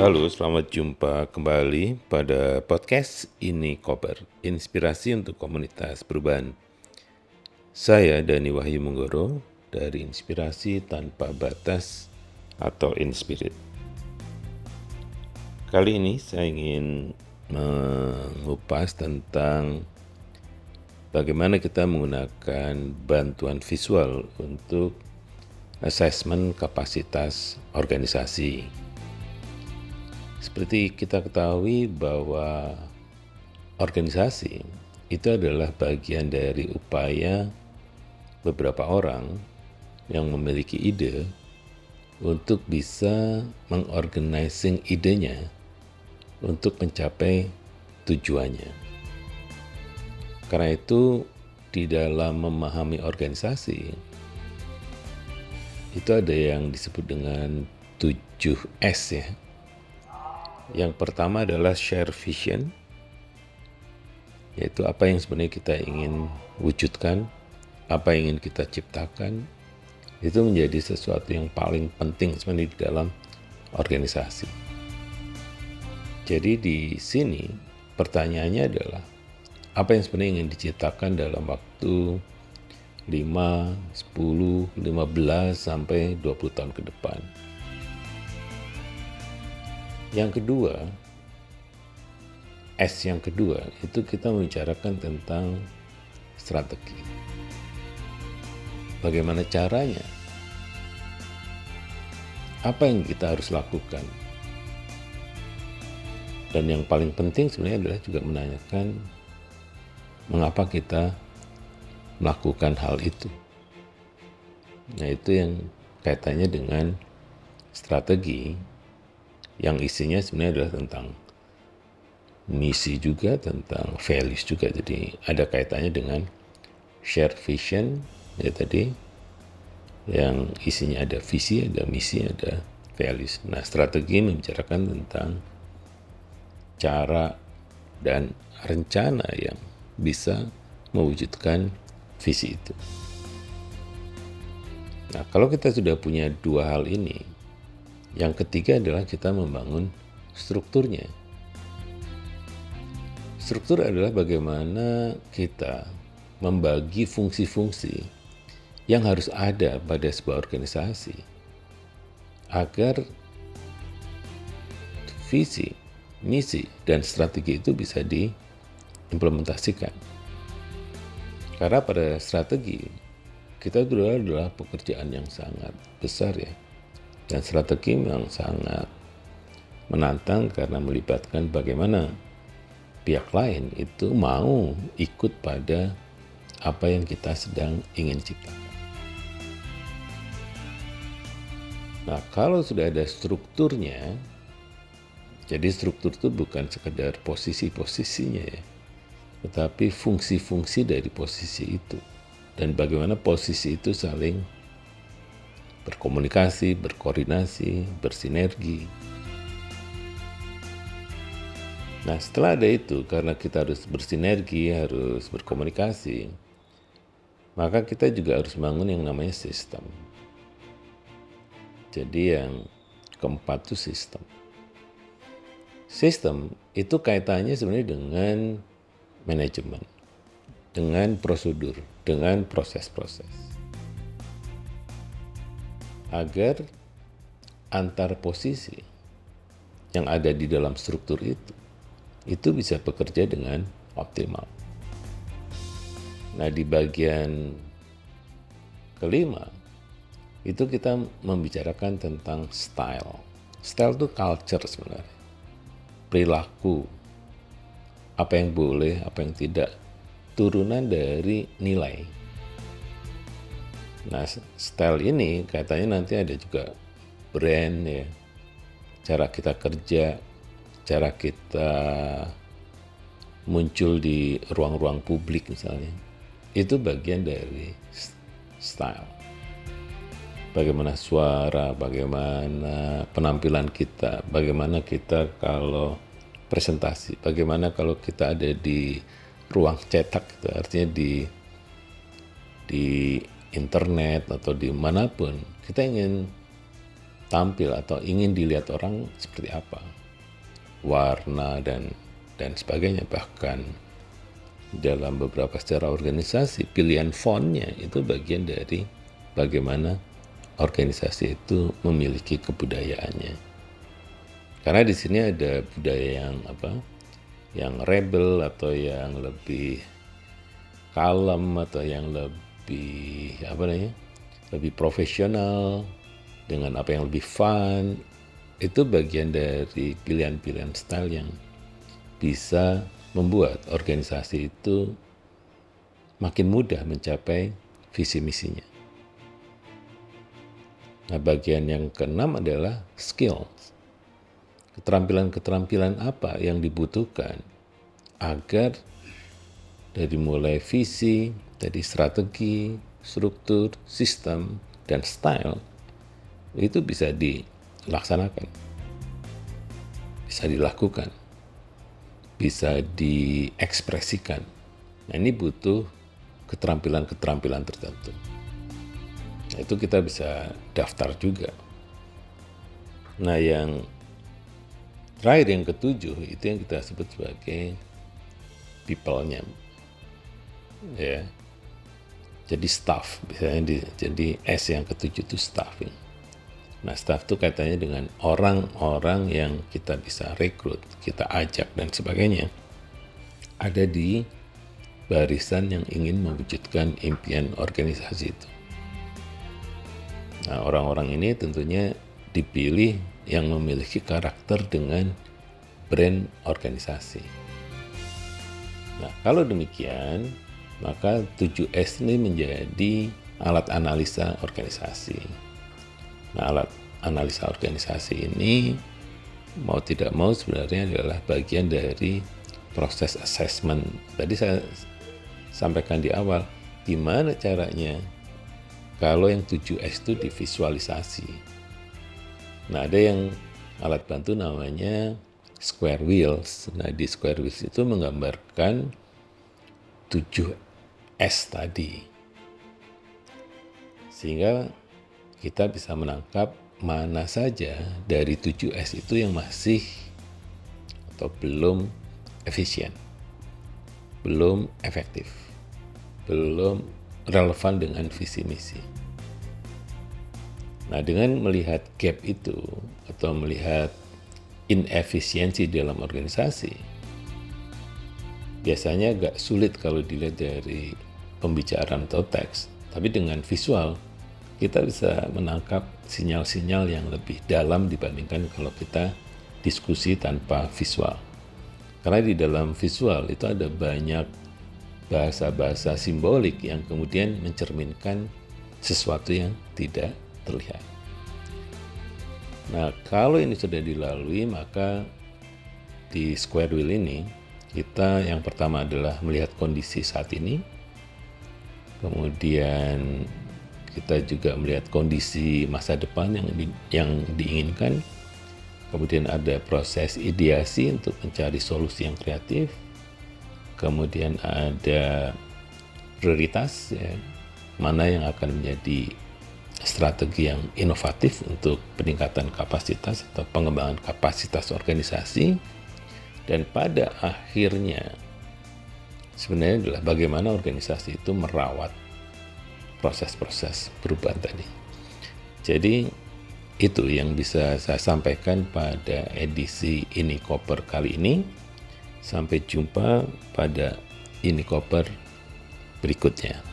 Halo, selamat jumpa kembali pada podcast ini Koper, inspirasi untuk komunitas perubahan. Saya Dani Wahyu Munggoro dari Inspirasi Tanpa Batas atau Inspirit. Kali ini saya ingin mengupas tentang bagaimana kita menggunakan bantuan visual untuk asesmen kapasitas organisasi. Seperti kita ketahui bahwa organisasi itu adalah bagian dari upaya beberapa orang yang memiliki ide untuk bisa mengorganising idenya untuk mencapai tujuannya. Karena itu di dalam memahami organisasi itu ada yang disebut dengan 7S ya yang pertama adalah share vision, yaitu apa yang sebenarnya kita ingin wujudkan, apa yang ingin kita ciptakan, itu menjadi sesuatu yang paling penting sebenarnya di dalam organisasi. Jadi di sini pertanyaannya adalah apa yang sebenarnya ingin diciptakan dalam waktu 5, 10, 15 sampai 20 tahun ke depan. Yang kedua, S yang kedua itu kita membicarakan tentang strategi. Bagaimana caranya? Apa yang kita harus lakukan? Dan yang paling penting sebenarnya adalah juga menanyakan mengapa kita melakukan hal itu. Nah, itu yang kaitannya dengan strategi yang isinya sebenarnya adalah tentang misi juga, tentang values juga. Jadi ada kaitannya dengan share vision ya tadi yang isinya ada visi, ada misi, ada values. Nah, strategi membicarakan tentang cara dan rencana yang bisa mewujudkan visi itu. Nah, kalau kita sudah punya dua hal ini, yang ketiga adalah kita membangun strukturnya. Struktur adalah bagaimana kita membagi fungsi-fungsi yang harus ada pada sebuah organisasi agar visi, misi, dan strategi itu bisa diimplementasikan. Karena pada strategi kita itu adalah pekerjaan yang sangat besar ya dan strategi yang sangat menantang karena melibatkan bagaimana pihak lain itu mau ikut pada apa yang kita sedang ingin ciptakan. Nah, kalau sudah ada strukturnya, jadi struktur itu bukan sekedar posisi-posisinya ya, tetapi fungsi-fungsi dari posisi itu. Dan bagaimana posisi itu saling berkomunikasi, berkoordinasi, bersinergi. Nah, setelah ada itu, karena kita harus bersinergi, harus berkomunikasi, maka kita juga harus bangun yang namanya sistem. Jadi yang keempat itu sistem. Sistem itu kaitannya sebenarnya dengan manajemen, dengan prosedur, dengan proses-proses agar antar posisi yang ada di dalam struktur itu itu bisa bekerja dengan optimal. Nah, di bagian kelima itu kita membicarakan tentang style. Style itu culture sebenarnya. Perilaku. Apa yang boleh, apa yang tidak. Turunan dari nilai Nah, style ini katanya nanti ada juga brand ya. Cara kita kerja, cara kita muncul di ruang-ruang publik misalnya. Itu bagian dari style. Bagaimana suara, bagaimana penampilan kita, bagaimana kita kalau presentasi, bagaimana kalau kita ada di ruang cetak, itu artinya di di internet atau di mana pun kita ingin tampil atau ingin dilihat orang seperti apa. Warna dan dan sebagainya. Bahkan dalam beberapa secara organisasi pilihan fontnya itu bagian dari bagaimana organisasi itu memiliki kebudayaannya. Karena di sini ada budaya yang apa? Yang rebel atau yang lebih kalem atau yang lebih apa namanya lebih profesional dengan apa yang lebih fun itu bagian dari pilihan-pilihan style yang bisa membuat organisasi itu makin mudah mencapai visi misinya. Nah, bagian yang keenam adalah skills. Keterampilan-keterampilan apa yang dibutuhkan agar dari mulai visi, dari strategi, struktur, sistem, dan style itu bisa dilaksanakan, bisa dilakukan, bisa diekspresikan. Nah ini butuh keterampilan-keterampilan tertentu. Nah, itu kita bisa daftar juga. Nah yang terakhir yang ketujuh itu yang kita sebut sebagai people-nya. Ya, jadi staff biasanya di, jadi S yang ketujuh itu staffing. Nah staff itu kaitannya dengan orang-orang yang kita bisa rekrut kita ajak dan sebagainya. Ada di barisan yang ingin mewujudkan impian organisasi itu. Nah orang-orang ini tentunya dipilih yang memiliki karakter dengan brand organisasi. Nah kalau demikian maka 7S ini menjadi alat analisa organisasi. Nah, alat analisa organisasi ini mau tidak mau sebenarnya adalah bagian dari proses assessment. Tadi saya sampaikan di awal, gimana caranya kalau yang 7S itu divisualisasi. Nah, ada yang alat bantu namanya square wheels. Nah, di square wheels itu menggambarkan 7 S tadi. Sehingga kita bisa menangkap mana saja dari 7S itu yang masih atau belum efisien, belum efektif, belum relevan dengan visi misi. Nah, dengan melihat gap itu atau melihat inefisiensi dalam organisasi, biasanya agak sulit kalau dilihat dari pembicaraan atau teks, tapi dengan visual kita bisa menangkap sinyal-sinyal yang lebih dalam dibandingkan kalau kita diskusi tanpa visual. Karena di dalam visual itu ada banyak bahasa-bahasa simbolik yang kemudian mencerminkan sesuatu yang tidak terlihat. Nah, kalau ini sudah dilalui, maka di square wheel ini kita yang pertama adalah melihat kondisi saat ini, kemudian kita juga melihat kondisi masa depan yang di, yang diinginkan. Kemudian ada proses ideasi untuk mencari solusi yang kreatif. Kemudian ada prioritas ya, mana yang akan menjadi strategi yang inovatif untuk peningkatan kapasitas atau pengembangan kapasitas organisasi. Dan pada akhirnya sebenarnya adalah bagaimana organisasi itu merawat proses-proses perubahan tadi. Jadi itu yang bisa saya sampaikan pada edisi ini koper kali ini. Sampai jumpa pada ini koper berikutnya.